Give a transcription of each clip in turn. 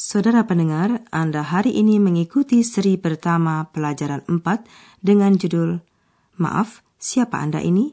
Saudara pendengar, Anda hari ini mengikuti seri pertama pelajaran 4 dengan judul Maaf, siapa Anda ini?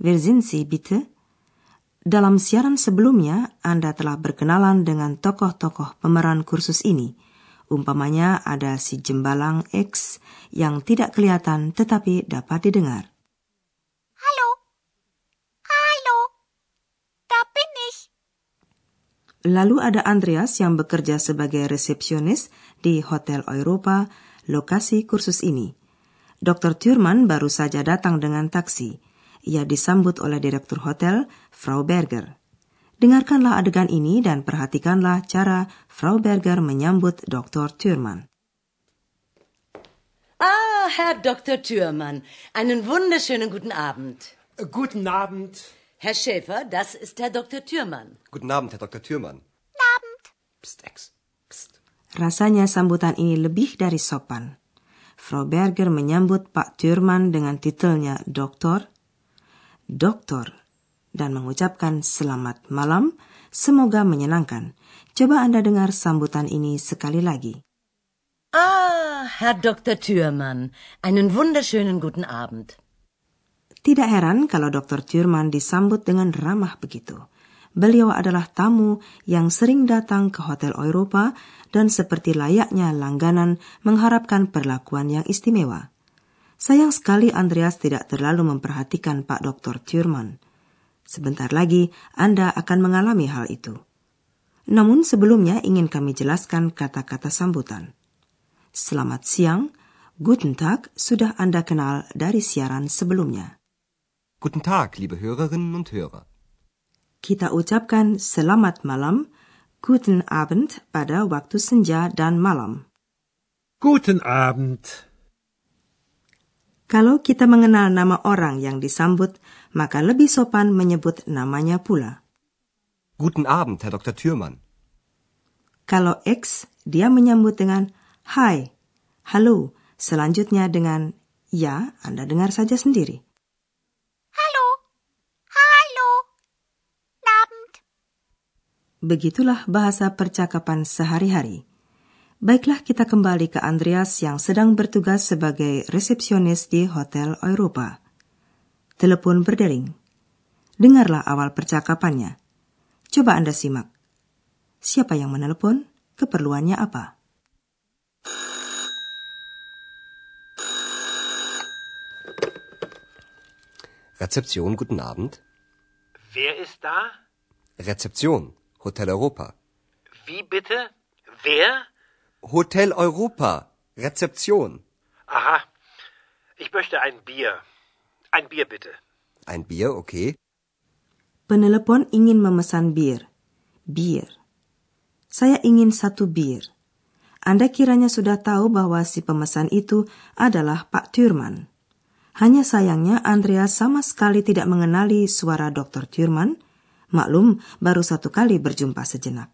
Wer bitte? Dalam siaran sebelumnya, Anda telah berkenalan dengan tokoh-tokoh pemeran kursus ini. Umpamanya ada si Jembalang X yang tidak kelihatan tetapi dapat didengar. Hallo. Hallo. Da bin ich. Lalu ada Andreas yang bekerja sebagai resepsionis di Hotel Europa, lokasi kursus ini. Dr. Thurman baru saja datang dengan taksi. Ia disambut oleh direktur hotel, Frau Berger. Dengarkanlah adegan ini dan perhatikanlah cara Frau Berger menyambut Dr. Thurman. Ah, Herr Dr. Thürmann, einen wunderschönen guten Abend. Guten Abend. Herr Schäfer, das ist Herr Dr. Thürmann. Guten Abend, Herr Dr. Thürmann. Abend. Psst, Ex. Psst. Rasanya sambutan ini lebih dari sopan. Frau Berger menyambut Pak Thurman dengan titelnya Doktor, Doktor, dan mengucapkan selamat malam, semoga menyenangkan. Coba Anda dengar sambutan ini sekali lagi. Ah, Herr Dr. Thürmann, einen wunderschönen guten Abend. Tidak heran kalau Dr. Thurman disambut dengan ramah begitu. Beliau adalah tamu yang sering datang ke Hotel Eropa dan seperti layaknya langganan mengharapkan perlakuan yang istimewa. Sayang sekali Andreas tidak terlalu memperhatikan Pak Dr. Thurman. Sebentar lagi Anda akan mengalami hal itu. Namun sebelumnya ingin kami jelaskan kata-kata sambutan. Selamat siang, Guten Tag sudah Anda kenal dari siaran sebelumnya. Guten Tag, liebe Hörerinnen und Hörer. Kita ucapkan selamat malam, Guten Abend pada waktu senja dan malam. Guten Abend. Kalau kita mengenal nama orang yang disambut, maka lebih sopan menyebut namanya pula. Guten Abend, Herr Dr. Thürmann. Kalau X, dia menyambut dengan Hai, halo, selanjutnya dengan Ya, Anda dengar saja sendiri. Begitulah bahasa percakapan sehari-hari. Baiklah kita kembali ke Andreas yang sedang bertugas sebagai resepsionis di Hotel Eropa. Telepon berdering. Dengarlah awal percakapannya. Coba Anda simak. Siapa yang menelepon? Keperluannya apa? Rezeption, guten Abend. Wer ist da? Rezeption, Hotel Europa. Wie bitte? Wer? Hotel Europa, Rezeption. Aha. Ich möchte ein Bier. Ein Bier bitte. Ein Bier, okay. Penelepon ingin memesan bir. Bir. Saya ingin satu bir. Anda kiranya sudah tahu bahwa si pemesan itu adalah Pak Thurman. Hanya sayangnya Andreas sama sekali tidak mengenali suara Dr. Thurman. Maklum, baru satu kali berjumpa sejenak.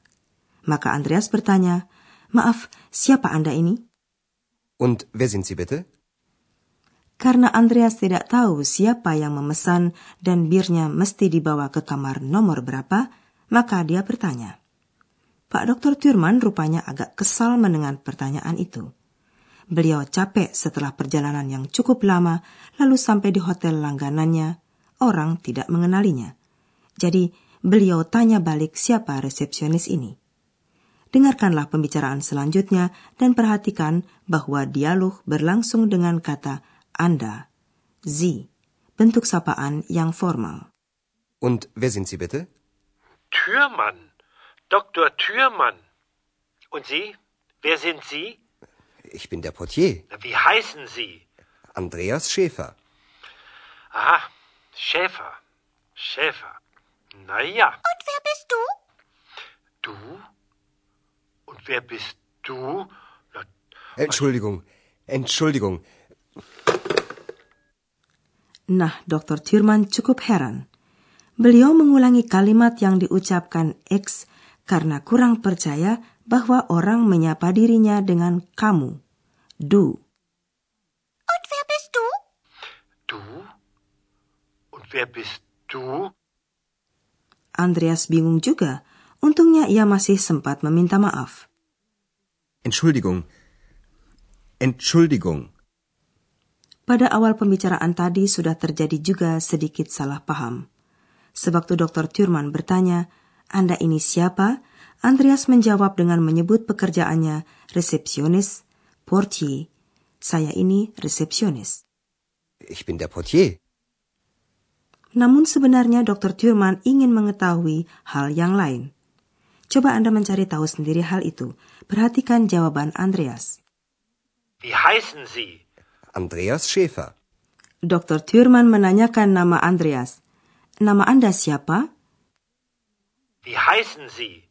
Maka Andreas bertanya, Maaf, siapa Anda ini? Und wer sind Sie bitte? Karena Andreas tidak tahu siapa yang memesan dan birnya mesti dibawa ke kamar nomor berapa, maka dia bertanya. Pak Dr. Thurman rupanya agak kesal mendengar pertanyaan itu. Beliau capek setelah perjalanan yang cukup lama, lalu sampai di hotel langganannya, orang tidak mengenalinya. Jadi, beliau tanya balik siapa resepsionis ini. Dengarkanlah pembicaraan selanjutnya dan perhatikan bahwa dialog berlangsung dengan kata Anda, Sie, bentuk sapaan yang formal. Und wer sind Sie bitte? Thürmann. Dr. Thürmann. Und Sie? Wer sind Sie? Ich bin der Portier, Wie heißen Sie? Andreas Schäfer. Aha. Schäfer. Schäfer. Na ja. Und wer bist du? Du? Und wer bist du? Na, Entschuldigung, Entschuldigung. Nah, Dr. Thurman cukup heran. Beliau mengulangi kalimat yang diucapkan X karena kurang percaya bahwa orang menyapa dirinya dengan kamu. Du. Und wer bist du? Du? Und wer bist du? Andreas bingung juga. Untungnya ia masih sempat meminta maaf. Entschuldigung. Entschuldigung. Pada awal pembicaraan tadi sudah terjadi juga sedikit salah paham. Sewaktu Dr. Thurman bertanya, Anda ini siapa? Andreas menjawab dengan menyebut pekerjaannya resepsionis, portier. Saya ini resepsionis. Ich bin der Portier. Namun sebenarnya Dr. Thurman ingin mengetahui hal yang lain. Coba Anda mencari tahu sendiri hal itu. Perhatikan jawaban Andreas. Wie heißen Sie? Andreas Schäfer. Dr. Thurman menanyakan nama Andreas. Nama Anda siapa? Wie heißen Sie?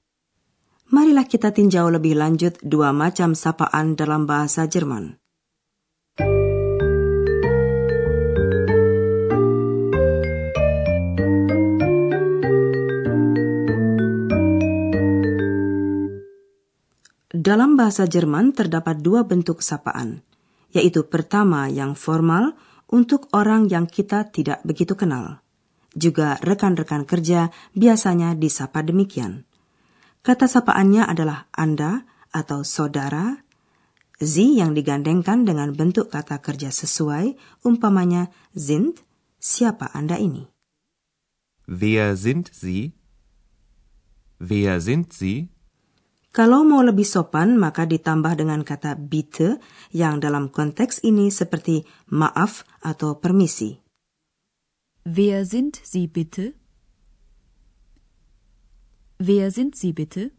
Marilah kita tinjau lebih lanjut dua macam sapaan dalam bahasa Jerman. Bahasa Jerman terdapat dua bentuk sapaan, yaitu pertama yang formal untuk orang yang kita tidak begitu kenal. Juga rekan-rekan kerja biasanya disapa demikian. Kata sapaannya adalah Anda atau saudara, Sie yang digandengkan dengan bentuk kata kerja sesuai, umpamanya sind, siapa Anda ini? Wer sind Sie? Wer sind Sie? Kalau mau lebih sopan, maka ditambah dengan kata bitte yang dalam konteks ini seperti maaf atau permisi. Wer sind Sie bitte? Wer sind Sie bitte?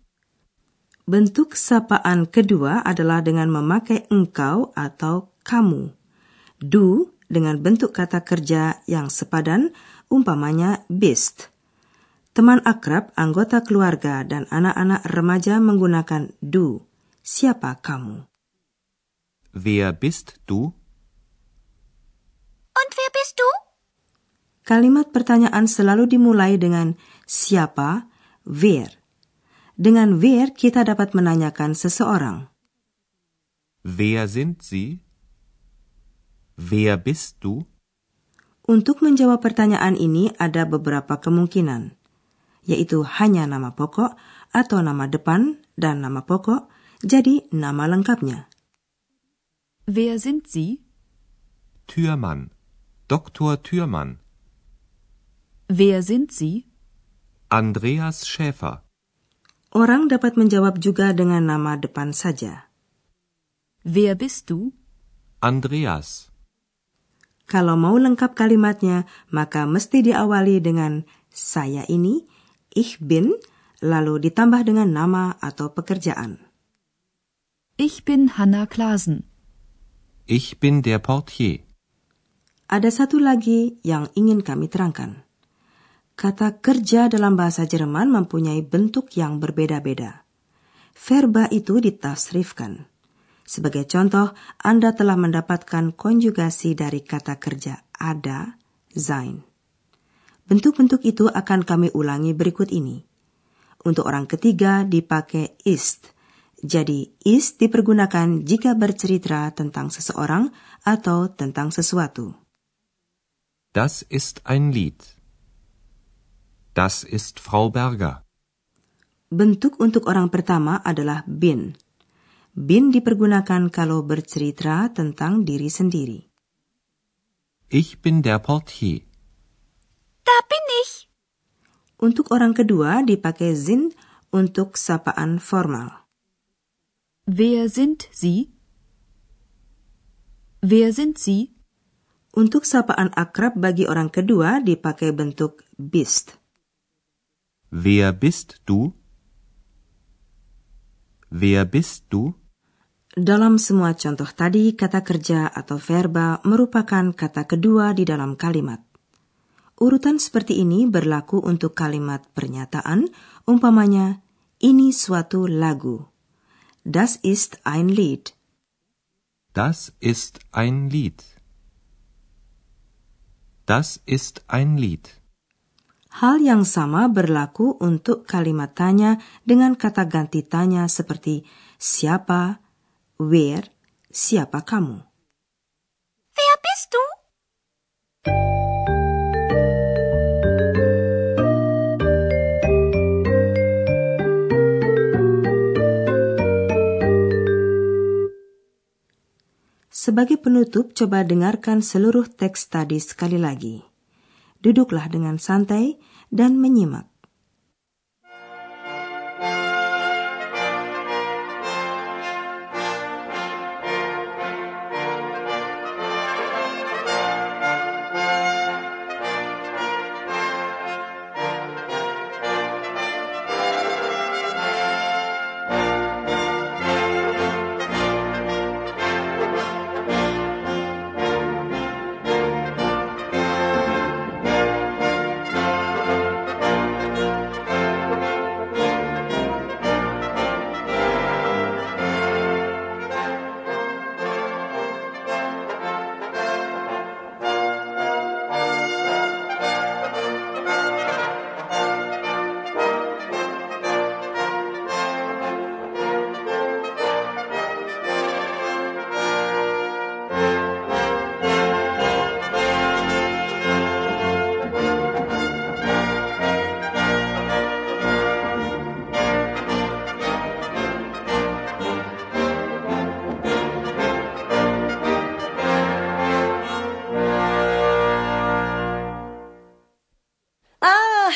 Bentuk sapaan kedua adalah dengan memakai engkau atau kamu. Du dengan bentuk kata kerja yang sepadan, umpamanya bist. Teman akrab, anggota keluarga, dan anak-anak remaja menggunakan du. Siapa kamu? Wer bist du? Und wer bist du? Kalimat pertanyaan selalu dimulai dengan siapa, wer. Dengan wer kita dapat menanyakan seseorang. Wer sind Sie? Wer bist du? Untuk menjawab pertanyaan ini ada beberapa kemungkinan, yaitu hanya nama pokok atau nama depan dan nama pokok, jadi nama lengkapnya. Wer sind Sie? Türmann. Dr. Türmann. Wer sind Sie? Andreas Schäfer. Orang dapat menjawab juga dengan nama depan saja. Wer bist du? Andreas. Kalau mau lengkap kalimatnya, maka mesti diawali dengan saya ini, ich bin, lalu ditambah dengan nama atau pekerjaan. Ich bin Hanna Klasen. Ich bin der Portier. Ada satu lagi yang ingin kami terangkan. Kata kerja dalam bahasa Jerman mempunyai bentuk yang berbeda-beda. Verba itu ditasrifkan. Sebagai contoh, Anda telah mendapatkan konjugasi dari kata kerja ada, sein. Bentuk-bentuk itu akan kami ulangi berikut ini. Untuk orang ketiga dipakai ist. Jadi ist dipergunakan jika bercerita tentang seseorang atau tentang sesuatu. Das ist ein Lied. Das ist Frau Berger. Bentuk untuk orang pertama adalah bin. Bin dipergunakan kalau bercerita tentang diri sendiri. Ich bin der Portier. Untuk orang kedua dipakai sind untuk sapaan formal. Wer sind Sie? Wer sind Sie? Untuk sapaan akrab bagi orang kedua dipakai bentuk bist. Wer bist du? Wer bist du? Dalam semua contoh tadi, kata kerja atau verba merupakan kata kedua di dalam kalimat. Urutan seperti ini berlaku untuk kalimat pernyataan, umpamanya, ini suatu lagu. Das ist ein Lied. Das ist ein Lied. Das ist ein Lied. Hal yang sama berlaku untuk kalimat tanya dengan kata ganti tanya seperti siapa, where, siapa kamu. Wer Sebagai penutup, coba dengarkan seluruh teks tadi sekali lagi. Duduklah dengan santai dan menyimak.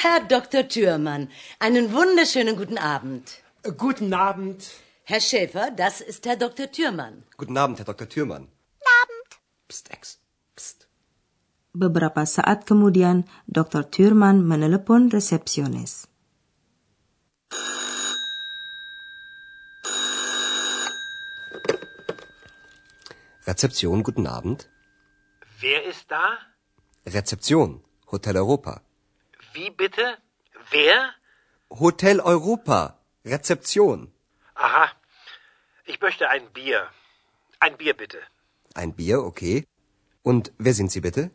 Herr Dr. Thürmann, einen wunderschönen guten Abend. Guten Abend. Herr Schäfer, das ist Herr Dr. Thürmann. Guten Abend, Herr Dr. Thürmann. Abend. Psst, Ex. Psst. Beberapa saat kemudian, Dr. Thurman menelepon resepsionis. Rezeption, guten Abend. Wer ist da? Rezeption, Hotel Europa. Wie bitte? Wer? Hotel Europa, Rezeption. Aha. Ich möchte ein Bier. Ein Bier bitte. Ein Bier, okay. Und wer sind Sie bitte?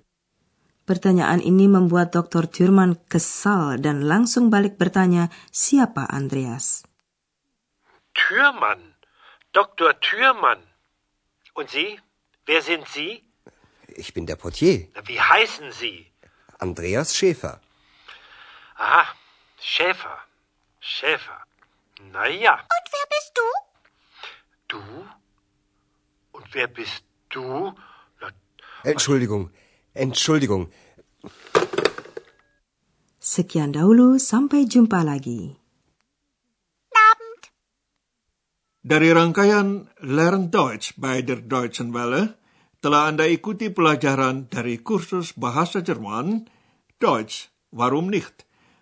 Pertanyaan ini membuat Dr. Thurman kesal dan langsung balik bertanya siapa Andreas. Türmann. Dr. Türmann. Und Sie? Wer sind Sie? Ich bin der Portier, Wie heißen Sie? Andreas Schäfer. Aha. Schäfer. Schäfer. Na ja. Und wer bist du? Du? Und wer bist du? Na, Entschuldigung, Entschuldigung. Sekian dahulu, sampai jumpa lagi. Abend. Dari rangkaian Learn Deutsch by der Deutschen Welle, telah Anda ikuti pelajaran dari kursus bahasa Jerman, Deutsch, Warum nicht?